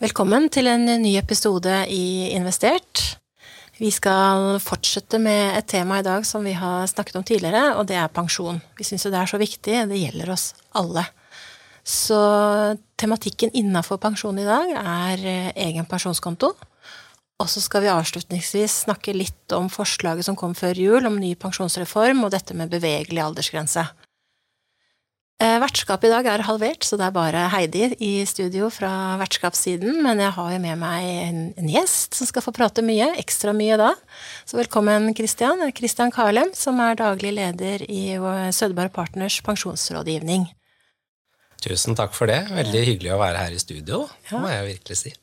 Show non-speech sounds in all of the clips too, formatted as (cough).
Velkommen til en ny episode i Investert. Vi skal fortsette med et tema i dag som vi har snakket om tidligere, og det er pensjon. Vi syns jo det er så viktig. Det gjelder oss alle. Så tematikken innafor pensjon i dag er eh, egen pensjonskonto. Og så skal vi avslutningsvis snakke litt om forslaget som kom før jul om ny pensjonsreform og dette med bevegelig aldersgrense. Eh, vertskapet i dag er halvert, så det er bare Heidi i studio fra vertskapssiden. Men jeg har jo med meg en, en gjest som skal få prate mye, ekstra mye da. Så velkommen, Christian. Christian Karlem, som er daglig leder i Sødberg Partners pensjonsrådgivning. Tusen takk for det. Veldig hyggelig å være her i studio, ja. må jeg virkelig si.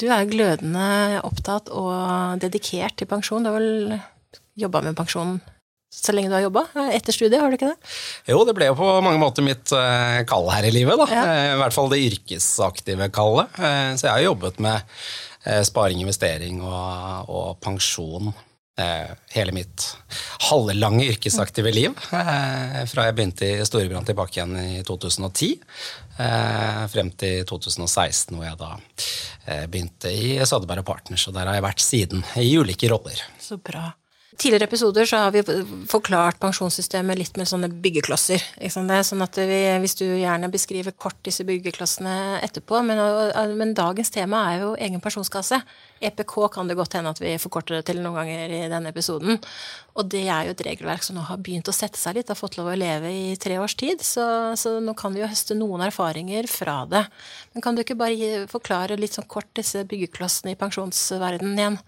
Du er glødende opptatt og dedikert til pensjon. Du har vel jobba med pensjon så lenge du har jobba? Etter studiet, har du ikke det? Jo, det ble jo på mange måter mitt uh, kall her i livet. da. Ja. Uh, I hvert fall det yrkesaktive kallet. Så jeg har jobbet med sparing, investering og, og pensjon hele mitt halvlange yrkesaktive liv. fra jeg begynte i Storebrand tilbake igjen i 2010, frem til 2016, hvor jeg da begynte i Sødeberg og Partners. Og der har jeg vært siden, i ulike roller. Så bra tidligere episoder så har vi forklart pensjonssystemet litt med sånne byggeklosser. Sånn at vi, Hvis du gjerne beskriver kort disse byggeklossene etterpå. Men, men, dagens tema er jo egen pensjonskasse. EPK kan det godt hende at vi forkorter det til noen ganger i denne episoden. Og det er jo et regelverk som nå har begynt å sette seg litt, har fått lov å leve i tre års tid. Så, så nå kan vi jo høste noen erfaringer fra det. Men kan du ikke bare forklare litt sånn kort disse byggeklossene i pensjonsverdenen igjen?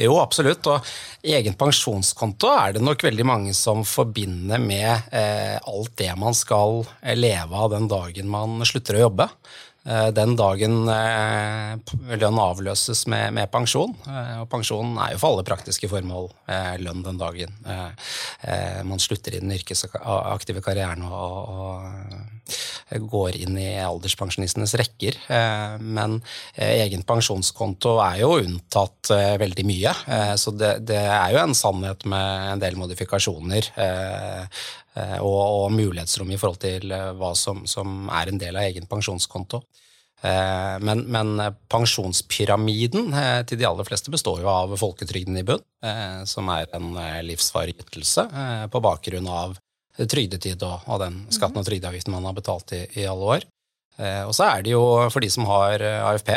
Jo, absolutt. Og egen pensjonskonto er det nok veldig mange som forbinder med eh, alt det man skal leve av den dagen man slutter å jobbe. Eh, den dagen eh, lønn avløses med, med, pensjon. Eh, og pensjonen er jo for alle praktiske formål lønn den dagen man slutter i den yrkesaktive karrieren og, og går inn i alderspensjonistenes rekker. Men egen pensjonskonto er jo unntatt veldig mye, så det, det er jo en sannhet med en del modifikasjoner. Og, og, mulighetsrom i forhold til hva som, som, er en del av egen pensjonskonto. Eh, men, men, pensjonspyramiden eh, til de aller fleste består jo av folketrygden i bunn, eh, som er en livsvarig ytelse på bakgrunn av trygdetid og, og den skatten og trygdeavgiften man har betalt i, i alle år. Og så er det jo, for de som har AFP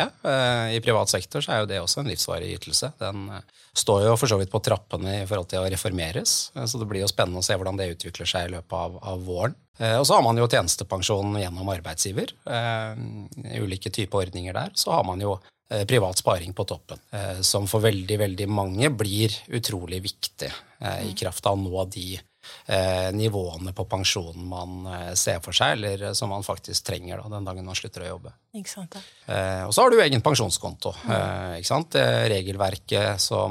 i privat sektor, så er jo det også en livsvarig ytelse. Den står jo for så vidt på trappene i forhold til å reformeres, så det blir jo spennende å se hvordan det utvikler seg i løpet av, av våren. Eh, og så har man jo tjenestepensjon gjennom arbeidsgiver. Eh, ulike typer ordninger der. Så har man jo eh, privat sparing på toppen, som for veldig, veldig mange blir utrolig viktig i kraft av å nå de nivåene på pensjonen man ser for seg, eller som man faktisk trenger da, den dagen man slutter å jobbe. Ikke sant, og så har du egen pensjonskonto. Mm. Regelverket som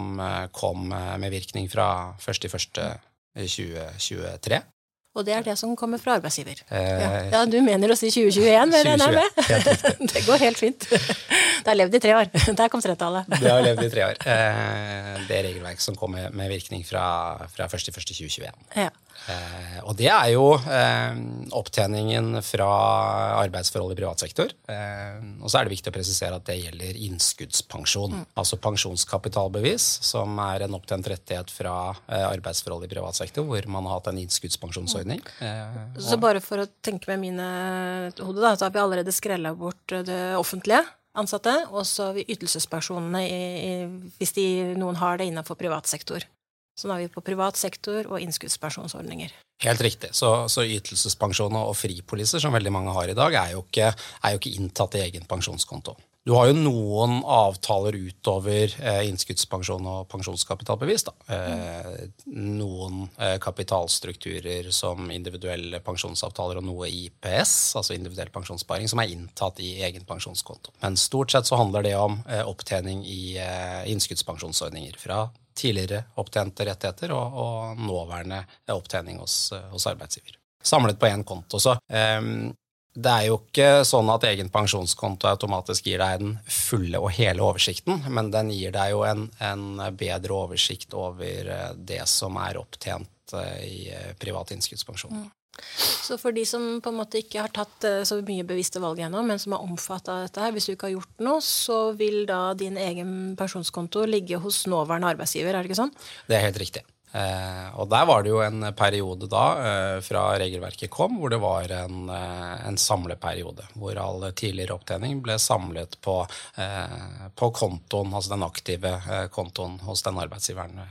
kom med virkning fra 1.1.2023. Og det er det som kommer fra arbeidsgiver. Eh, ja. du mener å si 2021, men regner jeg med? (laughs) det går helt fint. Det har levd i tre år. Der kom trettallet. Det har levd i tre år. Eh, det regelverket som kommer med virkning fra, fra 1.1.2021. Ja. Eh, og det er jo eh, opptjeningen fra arbeidsforhold i privat sektor. Eh, og så er det viktig å presisere at det gjelder innskuddspensjon. Mm. Altså pensjonskapitalbevis, som er en opptjent rettighet fra eh, arbeidsforhold i privat sektor, hvor man har hatt en innskuddspensjonsordning. Mm. så bare for å tenke med mine hode, da, så har vi allerede skrella bort det offentlige ansatte, og så har vi ytelsespensjonene hvis de, noen har det innenfor privat sektor. Så nå er vi på privat sektor og innskuddspensjonsordninger. Helt riktig. Så, så ytelsespensjon og fripoliser, som veldig mange har i dag, er jo ikke, er jo ikke inntatt i egen pensjonskonto. Du har jo noen avtaler utover eh, innskuddspensjon og pensjonskapitalbevis. Eh, noen eh, kapitalstrukturer som individuelle pensjonsavtaler og noe IPS, altså individuell pensjonssparing, som er inntatt i egen pensjonskonto. Men stort sett så handler det om eh, opptjening i eh, innskuddspensjonsordninger fra tidligere opptjente rettigheter og, og nåværende opptjening hos, eh, hos arbeidsgiver samlet på én konto. Så um, det er jo ikke sånn at egen pensjonskonto automatisk gir deg den fulle og hele oversikten, men den gir deg jo en, en bedre oversikt over eh, det som er opptjent eh, i privat innskuddspensjon. Mm. Så for de som på en måte ikke har tatt eh, så mye bevisste valg ennå, men som er omfatta av dette her, hvis du ikke har gjort noe, så vil da din egen pensjonskonto ligge hos nåværende arbeidsgiver, er det ikke sånn? Det er helt riktig. Eh, og der var det jo en periode da, eh, fra regelverket kom, hvor det var en, en samleperiode. Hvor all tidligere opptjening ble samlet på, på kontoen, altså den aktive kontoen hos den arbeidsgiveren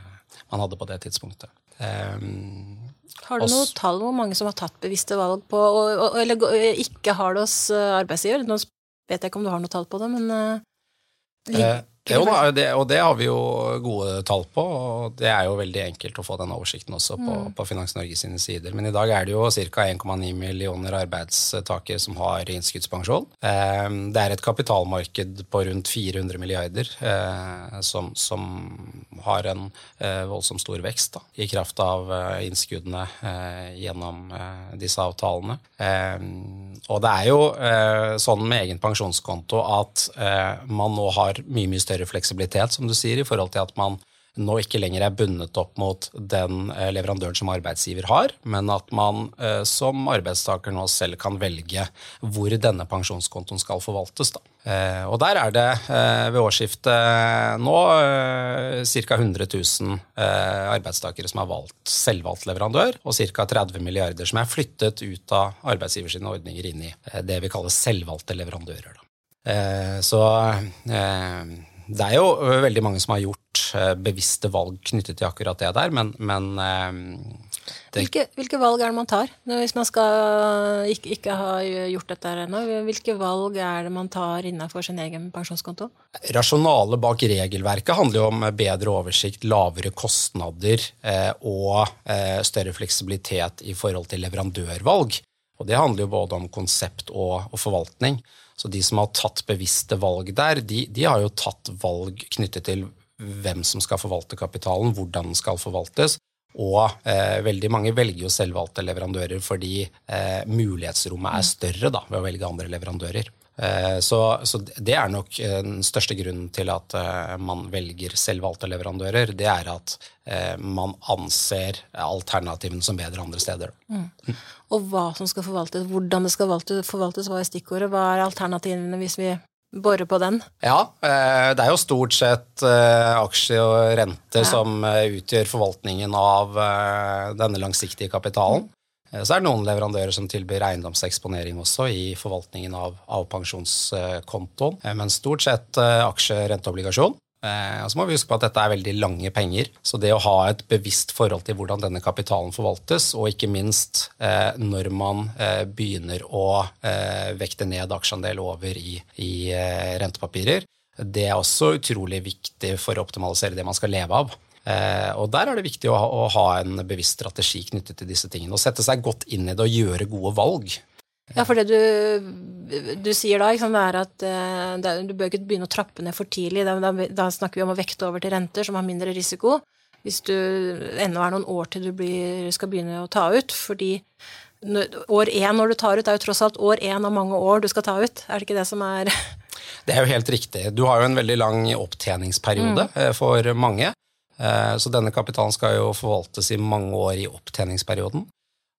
man hadde på det tidspunktet. Har du noe tall hvor mange som har tatt bevisste valg på, eller ikke har det hos arbeidsgiver? Nå vet jeg ikke om du har noe tall på det, men eh, jo det, og det har vi jo gode tall på, og det er jo veldig enkelt å få den oversikten også på, mm. på Finans Norge sine sider. Men i dag er det jo ca. 1,9 millioner arbeidstakere som har innskuddspensjon. Ehm, det er et kapitalmarked på rundt 400 milliarder eh, som, som har en eh, voldsomt stor vekst da, i kraft av eh, innskuddene gjennom disse avtalene. Og det er jo sånn med egen pensjonskonto at man nå har mye mye større fleksibilitet, som du sier, i forhold til at man nå ikke lenger er bundet opp mot den eh, leverandøren som arbeidsgiver har, men at man eh, som arbeidstaker nå selv kan velge hvor denne pensjonskontoen skal forvaltes. Da. Eh, og der er det ved årsskiftet nå ca. 100 000 arbeidstakere som har valgt selvvalgt leverandør, og ca. 30 milliarder som er flyttet ut av arbeidsgivers ordninger inn i det vi kaller selvvalgte leverandører. Da. Så det er jo veldig mange som har gjort bevisste valg knyttet til akkurat det der, men, men det... hvilke, hvilke, valg er det man tar hvis man skal ikke, ikke ha gjort dette ennå? Hvilke valg er det man tar innenfor sin egen pensjonskonto? Rasjonalet bak regelverket handler jo om bedre oversikt, lavere kostnader eh, og eh, større fleksibilitet i forhold til leverandørvalg. Og det handler jo både om konsept og, og forvaltning. Så de som har tatt bevisste valg der, de, de, har jo tatt valg knyttet til hvem som skal forvalte kapitalen, hvordan den skal forvaltes. Og eh, veldig mange velger jo selvvalgte leverandører fordi eh, mulighetsrommet er større da, ved å velge andre leverandører. Eh, så, så, det er nok eh, den største grunnen til at eh, man velger selvvalgte leverandører. Det er at man anser alternativene som bedre andre steder. Mm. Og hva som skal forvaltes, hvordan det skal forvaltes, hva er stikkordet? Hva er alternativene hvis vi borer på den? Ja, det er jo stort sett aksjer og renter ja. som utgjør forvaltningen av denne langsiktige kapitalen. Eh, så er det noen leverandører som tilbyr eiendomseksponering også i forvaltningen av, av pensjonskontoen, eh, men stort sett eh, aksje, rente, obligasjon. Og så må vi huske på at dette er veldig lange penger, så det å ha et bevisst forhold til hvordan denne kapitalen forvaltes, og ikke minst når man begynner å vekte ned aksjeandel over i, i rentepapirer, det er også utrolig viktig for å optimalisere det man skal leve av. Eh, og Der er det viktig å ha, å ha, en bevisst strategi knyttet til disse tingene. Og sette seg godt inn i det og gjøre gode valg. Ja, for det du, du sier da, liksom, er at uh, du bør ikke begynne å trappe ned for tidlig. Da, da, da, snakker vi om å vekte over til renter som har mindre risiko. Hvis du ennå er noen år til du blir, skal begynne å ta ut. Fordi år én når du tar ut, er jo tross alt år én av mange år du skal ta ut. Er det ikke det som er (laughs) Det er jo helt riktig. Du har jo en veldig lang opptjeningsperiode mm. Eh, for mange. Eh, så denne kapitalen skal jo forvaltes i mange år i opptjeningsperioden.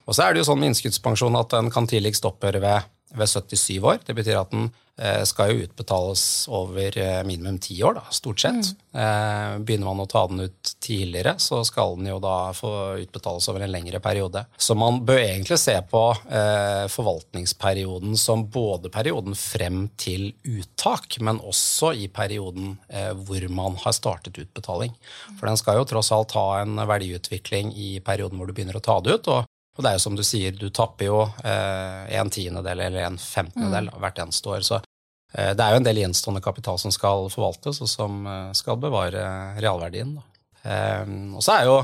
Og så er det jo sånn med innskuddspensjon at den kan tidligst opphøre ved ved 77 år. Det betyr at den eh, skal jo utbetales over eh, minimum ti år, da, stort sett. Mm. Begynner man å ta den ut tidligere, så skal den jo da få utbetales over en lengre periode. Så man bør egentlig se på forvaltningsperioden som både perioden frem til uttak, men også i perioden hvor man har startet utbetaling. For den skal jo tross alt ha en verdiutvikling i perioden hvor du begynner å ta det ut. og og det er jo som du sier, du tapper jo eh, en tiendedel eller en femtendedel mm. hvert eneste år. Så eh, det er jo en del gjenstående kapital som skal forvaltes, og som eh, skal bevare realverdien. Da. Eh, og så er jo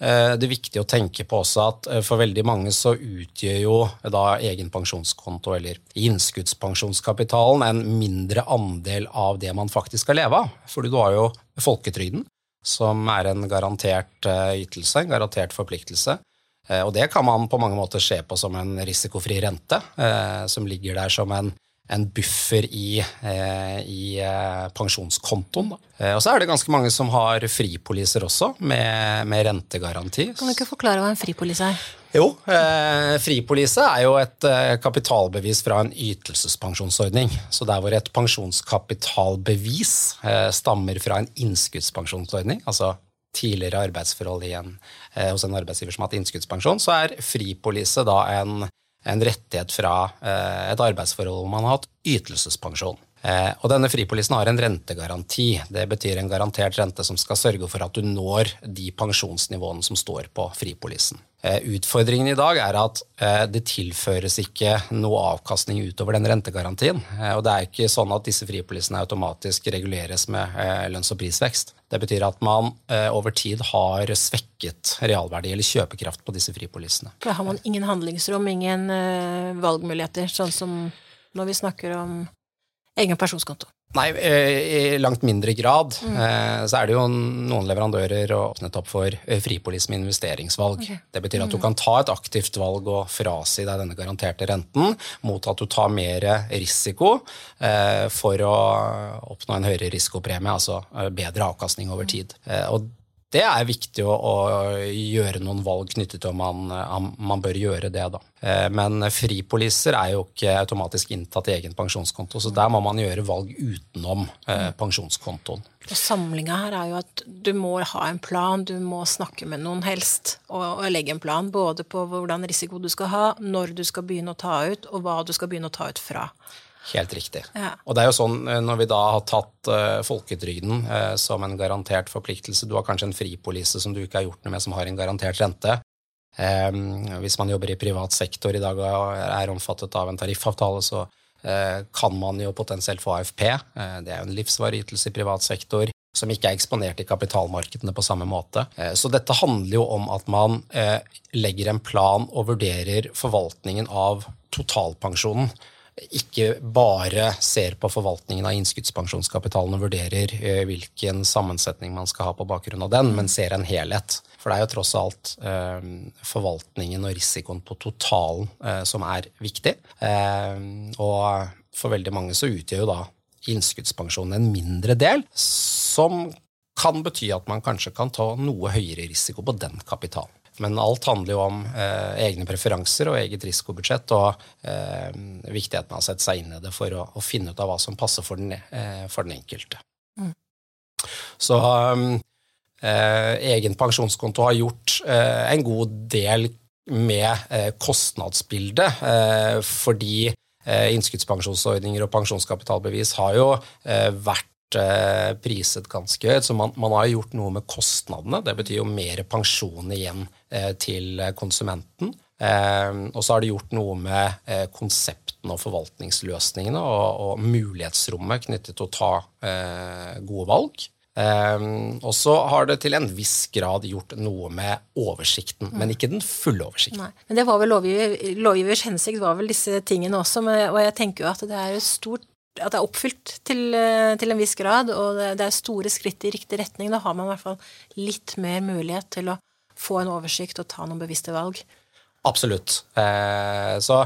eh, det viktig å tenke på også at eh, for veldig mange så utgjør jo da egen pensjonskonto eller innskuddspensjonskapitalen en mindre andel av det man faktisk skal leve av. Fordi du har jo folketrygden, som er en garantert ytelse, en garantert forpliktelse. Eh, og det kan man på mange måter se på som en risikofri rente, eh, som ligger der som en, en buffer i, i pensjonskontoen. Og så er det ganske mange som har fripoliser også, med, med rentegaranti. Kan du ikke forklare hva en fripolise er? Jo, eh, fripolise er jo et eh, kapitalbevis fra en ytelsespensjonsordning. Så der hvor et pensjonskapitalbevis eh, stammer fra en innskuddspensjonsordning, altså tidligere arbeidsforhold i en, eh, hos en arbeidsgiver som har hatt innskuddspensjon, så er fripolise da en, en rettighet fra eh, et arbeidsforhold hvor man har hatt ytelsespensjon. Eh, og denne fripolisen har en rentegaranti. Det betyr en garantert rente som skal sørge for at du når de pensjonsnivåene som står på fripolisen. Eh, utfordringen i dag er at eh, det tilføres ikke noe avkastning utover den rentegarantien. Eh, og det er ikke sånn at disse fripolisene automatisk reguleres med lønns- og prisvekst. Det betyr at man over tid har svekket realverdi eller kjøpekraft på disse fripolisene. Da har man ingen handlingsrom, ingen valgmuligheter, sånn som når vi snakker om egen pensjonskonto? Nei, eh, i langt mindre grad. Mm. Så er det jo noen leverandører åpnet opp for eh, fripolis med investeringsvalg. Okay. Det betyr at du mm. kan ta et aktivt valg og frasi deg denne garanterte renten mot at du tar mer risiko for å oppnå en høyere risikopremie, altså bedre avkastning over mm. tid. Og det er viktig å, å, gjøre noen valg knyttet til om man, man bør gjøre det. Da. Eh, men fripoliser er jo ikke automatisk inntatt i egen pensjonskonto, så der må man gjøre valg utenom eh, pensjonskontoen. Og Samlinga her er jo at du må ha en plan, du må snakke med noen helst, og, og legge en plan både på hvordan risiko du skal ha, når du skal begynne å ta ut, og hva du skal begynne å ta ut fra. Helt riktig. Ja. Og det er jo sånn eh, når vi da har tatt uh, folketrygden uh, som en garantert forpliktelse Du har kanskje en fripolise som du ikke har gjort noe med, som har en garantert rente. Um, hvis man jobber i privat sektor i dag og er omfattet av en tariffavtale, så uh, kan man jo potensielt få AFP. det er jo en livsvarig ytelse i privat sektor som ikke er eksponert i kapitalmarkedene på samme måte. Så dette handler jo om at man legger en plan og vurderer forvaltningen av totalpensjonen ikke bare ser på forvaltningen av innskuddspensjonskapitalen og vurderer eh, hvilken sammensetning man skal ha på bakgrunn av den, men ser en helhet. For det er jo tross alt eh, forvaltningen og risikoen på totalen eh, som er viktig. Og for veldig mange så utgjør jo da innskuddspensjonen en mindre del, som kan bety at man kanskje kan ta noe høyere risiko på den kapitalen. Men alt handler jo om eh, egne preferanser og eget risikobudsjett, og eh, viktigheten av å sette seg inn i det for å, å finne ut av hva som passer for den, eh, for den enkelte. Mm. Så eh, egen pensjonskonto har gjort eh, en god del med eh, kostnadsbildet, fordi innskuddspensjonsordninger og pensjonskapitalbevis har jo vært priset ganske høyt. Så man, man, har gjort noe med kostnadene. Det betyr jo mer pensjon igjen eh, til konsumenten. Eh, og så har det gjort noe med eh, konseptene og forvaltningsløsningene og, og, mulighetsrommet knyttet til å ta eh, gode valg. Eh, og så har det til en viss grad gjort noe med oversikten, mm. men ikke den fulle oversikten. Nei. Men det var vel lovgiver, lovgivers hensikt var vel disse tingene også, og jeg tenker jo at det er et stort at det er oppfylt til, eh, til, en viss grad, og det, er store skritt i riktig retning. Da har man i hvert fall litt mer mulighet til å få en oversikt og ta noen bevisste valg. Absolutt. Eh, så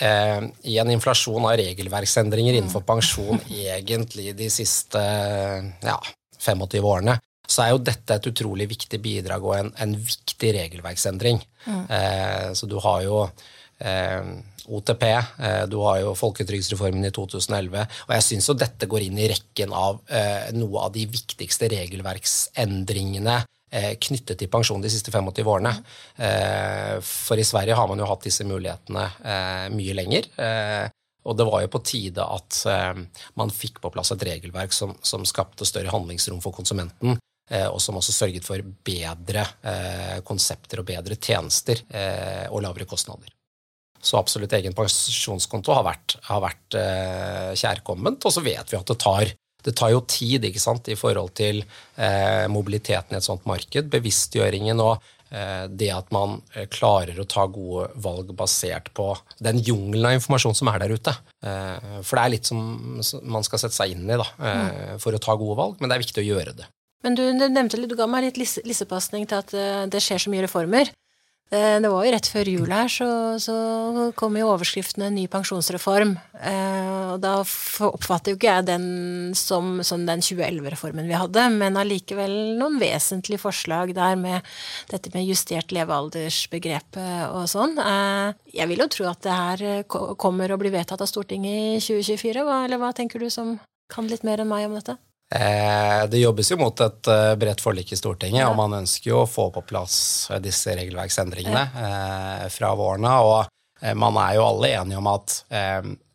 eh, i en inflasjon av regelverksendringer mm. innenfor pensjon (laughs) egentlig de siste ja, 25 årene, så er jo dette et utrolig viktig bidrag og en, en viktig regelverksendring. Mm. Eh, så du har jo eh, OTP, eh, du har jo folketrygdsreformen i 2011. Og jeg syns jo dette går inn i rekken av eh, noe av de viktigste regelverksendringene eh, knyttet til pensjon de siste 25 årene. For i Sverige har man jo hatt disse mulighetene mye lenger. Og det var jo på tide at man fikk på plass et regelverk som, som skapte større handlingsrom for konsumenten. Og som også sørget for bedre konsepter og bedre tjenester og lavere kostnader. Så absolutt egen pensjonskonto har vært, har vært eh, kjærkomment. Og så vet vi at det tar, det tar jo tid ikke sant, i forhold til eh, mobiliteten i et sånt marked. Bevisstgjøringen og eh, det at man eh, klarer å ta gode valg basert på den jungelen av informasjon som er der ute. Eh, for det er litt som man skal sette seg inn i da, eh, mm. for å ta gode valg, men det er viktig å gjøre det. Men du, nevnte, du ga meg litt lissepasning til at det skjer så mye reformer. Eh, det var jo rett før jul her, så, så kom jo overskriftene 'ny pensjonsreform'. Eh, og da oppfatter jo ikke jeg den som, som den 2011-reformen vi hadde, men allikevel noen vesentlige forslag der med dette med justert levealdersbegrepet og sånn. Eh, jeg vil jo tro at det her kommer å bli vedtatt av Stortinget i 2024, eller hva tenker du som kan litt mer enn meg om dette? Eh, det jobbes jo mot et eh, bredt forlik i Stortinget, ja. og man ønsker jo å få på plass eh, disse regelverksendringene ja. fra våren av. Og man er jo alle enige om at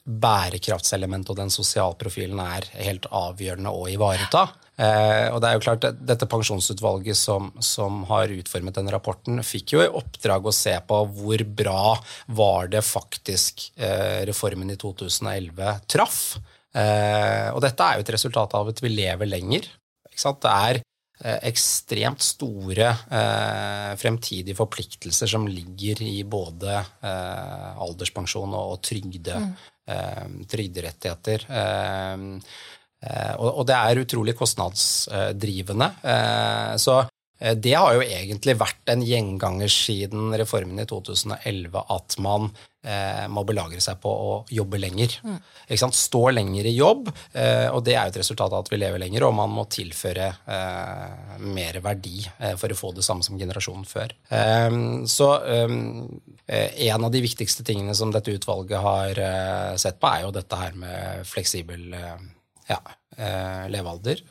bærekraftselementet og den sosialprofilen er helt avgjørende å ivareta. og det er jo klart, Dette pensjonsutvalget som, som, har utformet denne rapporten, fikk jo i oppdrag å se på hvor bra var det faktisk reformen i 2011 traff. Eh, og dette er jo et resultat av at vi lever lenger. Det er eh, ekstremt store eh, fremtidige forpliktelser som ligger i både alderspensjon og trygde, mm. trygderettigheter. og, det er utrolig kostnadsdrivende. så det har jo egentlig vært en gjenganger siden reformen i 2011 at man eh, må belagre seg på å jobbe lenger. Mm. Stå lenger i jobb, eh, og det er jo et resultat av at vi lever lenger, og man må tilføre eh, mer verdi eh, for å få det samme som generasjonen før. Eh, så en av de viktigste tingene som dette utvalget har sett på, er jo dette her med fleksibel ja, levealder,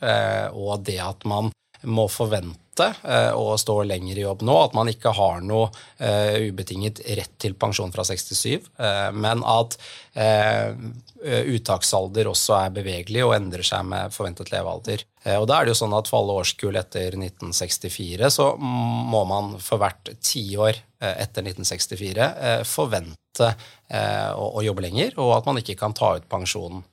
og det at man må forvente å og stå lenger i jobb nå. At man ikke har noe uh, ubetinget rett til pensjon fra 67, uh, eh, men at uttaksalder også er bevegelig og endrer seg med forventet levealder. Og da er det jo sånn at For alle årskull etter 1964 så må man for hvert tiår etter 1964 forvente å, jobbe lenger, og at man ikke kan ta ut pensjon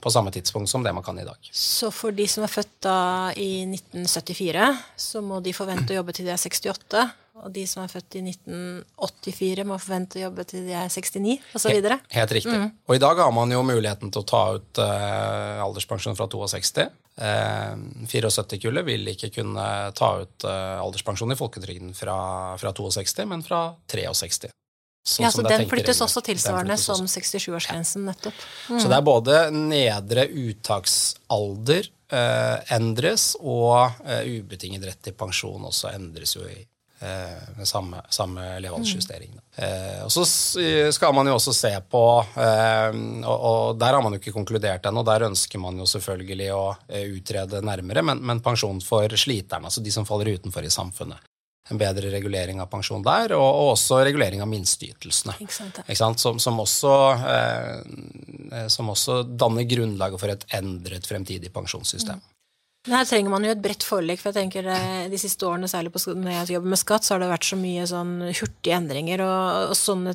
på samme tidspunkt som det man kan i dag. Så for de som er født da i 1974 så må de forvente å jobbe til de er 68. Og de som er født i 1984, må forvente å jobbe til de er 69, osv. Helt, helt riktig. Mm. Og i dag har man jo muligheten til å ta ut uh, alderspensjon fra 62. Uh, 74-kullet vil ikke kunne ta ut uh, alderspensjon i folketrygden fra, fra 62, men fra 63. Sånn ja, så Den flyttes også tilsvarende som 67-årsgrensen, nettopp. Mm. Så det er både nedre uttaksalder eh, endres, og eh, ubetinget rett til pensjon også endres jo i med samme, samme levealdersjustering. Mm. og så skal man jo også se på eh, og, der har man jo ikke konkludert ennå. Der ønsker man jo selvfølgelig å eh, utrede nærmere, men, men pensjon for sliterne, altså de som faller utenfor i samfunnet en bedre regulering av pensjon der, og, og også regulering av minsteytelsene. Som, som, også, eh, som også danner grunnlaget for et endret fremtidig pensjonssystem. Mm. Men her trenger man jo et bredt forlik, for jeg tenker eh, de siste årene, særlig på, når jeg jobber med skatt, så har det vært så mye sånn hurtige endringer, og, og sånne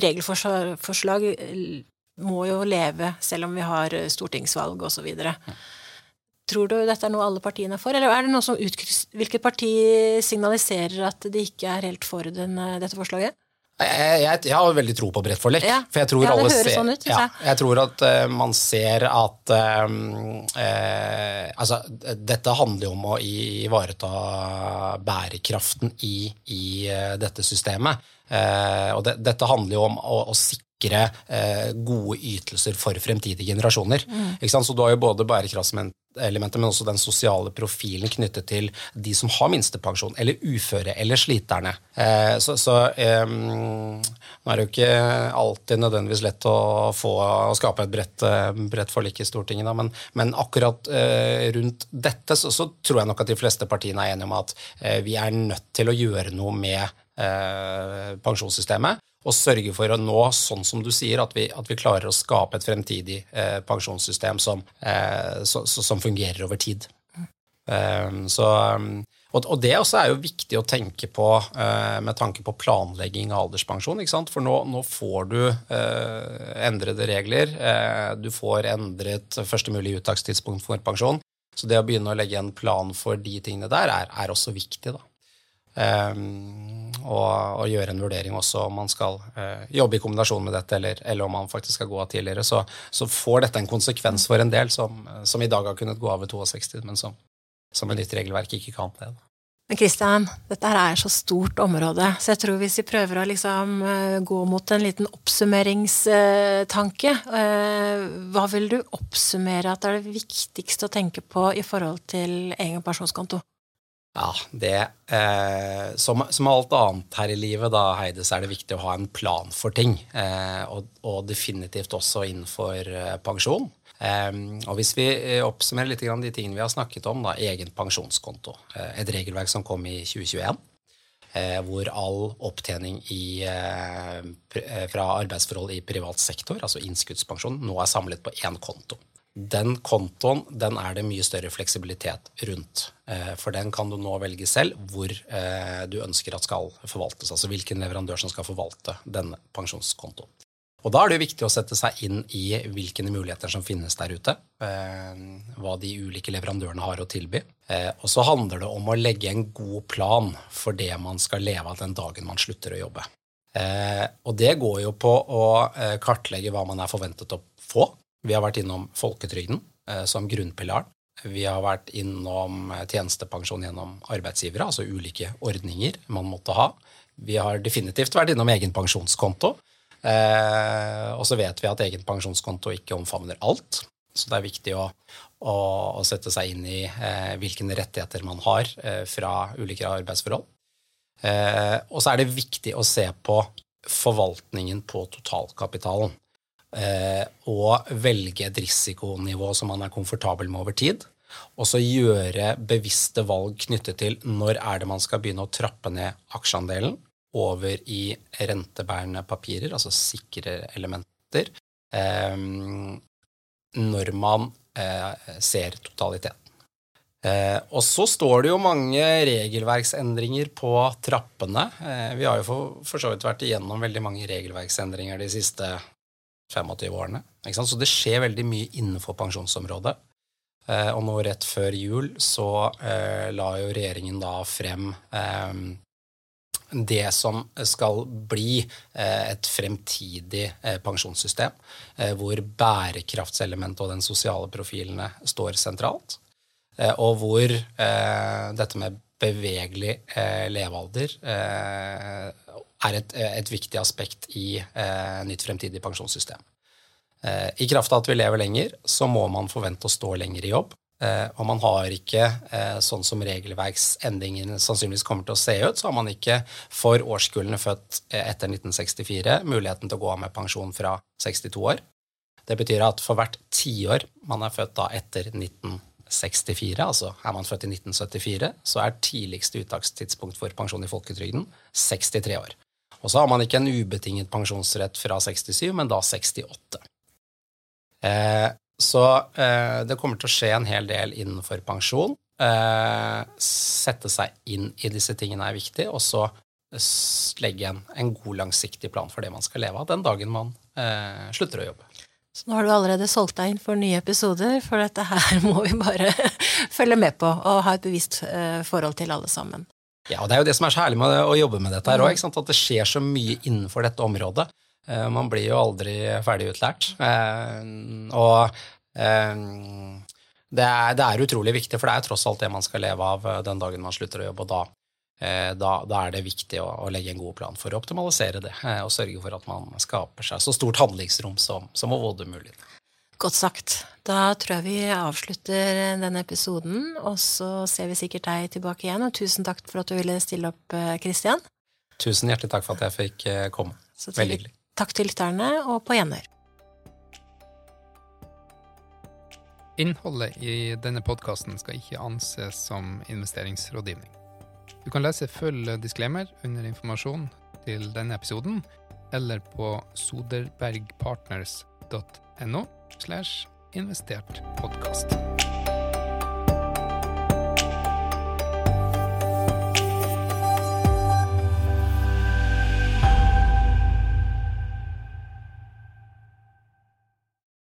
regelforslag må jo leve selv om vi har stortingsvalg osv. Tror du dette er noe alle partiene er for, eller er det noe som hvilket parti signaliserer at de ikke er helt for den, dette forslaget? Jeg, jeg, jeg, har veldig tro på bredt forlik. Ja. For jeg tror ja, høres ser, sånn ut. Ja, jeg tror at uh, man ser at um, uh, Altså, dette handler jo om å ivareta bærekraften i, i uh, dette systemet. og det, dette handler jo om å, å sikre gode ytelser for fremtidige generasjoner. Mm. Så du har jo både bærekraftselementet, men også den sosiale profilen knyttet til de som har minstepensjon, eller uføre, eller sliterne. Eh, så, så eh, nå er det jo ikke alltid nødvendigvis lett å få å skape et bredt, eh, bredt forlik i Stortinget, da, men, men, akkurat uh, rundt dette så, så, tror jeg nok at de fleste partiene er enige om at uh, vi er nødt til å gjøre noe med pensjonssystemet og sørge for å nå, sånn som du sier, at vi, at vi klarer å skape et fremtidig eh, pensjonssystem som, eh, så, som, fungerer over tid. Um, så, og, og, det også er jo viktig å tenke på uh, med tanke på planlegging av alderspensjon. For nå, nå, får du uh, endrede regler. Uh, du får endret første mulig uttakstidspunkt for pensjon. Så det å begynne å legge en plan for de tingene der er, er også viktig. da. Um, og, og, gjøre en vurdering også om man skal eh, jobbe i kombinasjon med dette, eller, eller, om man faktisk skal gå av tidligere. Så, så, får dette en konsekvens for en del som, som, i dag har kunnet gå av ved 62, men som, som med nytt regelverk ikke kan det. Men Kristian, dette her er så stort område, så jeg tror hvis vi prøver å liksom eh, gå mot en liten oppsummeringstanke, eh, hva vil du oppsummere at er det viktigste å tenke på i forhold til egen pensjonskonto? Ja, det eh, som, som, alt annet her i livet, da, Heide, så er det viktig å ha en plan for ting. Eh, og, og, definitivt også innenfor eh, pensjon. Ehm, og Hvis vi eh, oppsummerer litt de tingene vi har snakket om, da, egen pensjonskonto. Eh, et regelverk som kom i 2021, eh, hvor all opptjening i, fra arbeidsforhold i privat sektor, altså innskuddspensjon, nå er samlet på én konto. Den kontoen den er det mye større fleksibilitet rundt. For den kan du nå velge selv hvor du ønsker at skal forvaltes. Altså hvilken leverandør som skal forvalte denne pensjonskontoen. Og Da er det jo viktig å sette seg inn i hvilke muligheter som finnes der ute. Eh, hva de ulike leverandørene har å tilby. Eh, og så handler det om å legge en god plan for det man skal leve av den dagen man slutter å jobbe. Eh, og det går jo på å kartlegge hva man er forventet å få. Vi har vært innom folketrygden som grunnpilaren. Vi har vært innom tjenestepensjon gjennom arbeidsgivere, altså ulike ordninger man måtte ha. Vi har definitivt vært innom egen pensjonskonto. Eh, og så vet vi at egen pensjonskonto ikke omfavner alt. Så det er viktig å, å, å sette seg inn i eh, hvilke rettigheter man har eh, fra ulike arbeidsforhold. Eh, og så er det viktig å se på forvaltningen på totalkapitalen. Eh, og velge et risikonivå som man er komfortabel med over tid. Og så gjøre bevisste valg knyttet til når er det man skal begynne å trappe ned aksjeandelen, over i rentebærende papirer, altså sikre elementer, eh, når man eh, ser totaliteten. Eh, og så står det jo mange regelverksendringer på trappene. Eh, vi har jo for, for, så vidt vært igjennom veldig mange regelverksendringer de siste 25 årene. Så det skjer veldig mye innenfor pensjonsområdet. Eh, og nå rett før jul så eh, la jo regjeringen da frem det som skal bli eh, et fremtidig eh, pensjonssystem, eh, hvor bærekraftselementet og den sosiale profilene står sentralt, og hvor dette med bevegelig levealder er et, et viktig aspekt i nytt fremtidig pensjonssystem. I kraft av at vi lever lenger, så må man forvente å stå lenger i jobb. Eh, og man har ikke, eh, sånn som regelverksendringene sannsynligvis kommer til å se ut, så har man ikke for årskullene født eh, etter 1964 muligheten til å gå av med pensjon fra 62 år. Det betyr at for hvert tiår man er født da etter 1964, altså er man født i 1974, så er tidligste uttakstidspunkt for pensjon i folketrygden 63 år. Og så har man ikke en ubetinget pensjonsrett fra 67, men da 68. Eh, så eh, det kommer til å skje en hel del innenfor pensjon. Eh, sette seg inn i disse tingene er viktig, og så legge en, en, god, langsiktig plan for det man skal leve av den dagen man slutter å jobbe. Så nå har du allerede solgt deg inn for nye episoder, for dette her (laughs) må vi bare (laughs) følge med på og ha et bevisst forhold til alle sammen. Ja, og det er jo det som er så herlig med å jobbe med dette her òg, at det skjer så mye innenfor dette området. Eh, man blir jo aldri ferdig utlært. Eh, og eh, det er, det er, utrolig viktig, for det er tross alt det man skal leve av den dagen man slutter å jobbe. og da, da, da er det viktig å, å, legge en god plan for å optimalisere det og sørge for at man skaper seg så stort handlingsrom som, som overhodet mulig. Godt sagt. Da tror jeg vi avslutter denne episoden, og så ser vi sikkert deg tilbake igjen. Og tusen takk for at du ville stille opp, Kristian. Tusen hjertelig takk for at jeg fikk komme. Veldig hyggelig. Takk til lytterne, og på gjenhør. Innholdet i denne podkasten skal ikke anses som investeringsrådgivning. Du kan lese full disclaimer under informasjon til denne episoden, eller på soderbergpartners.no slash investert podkast.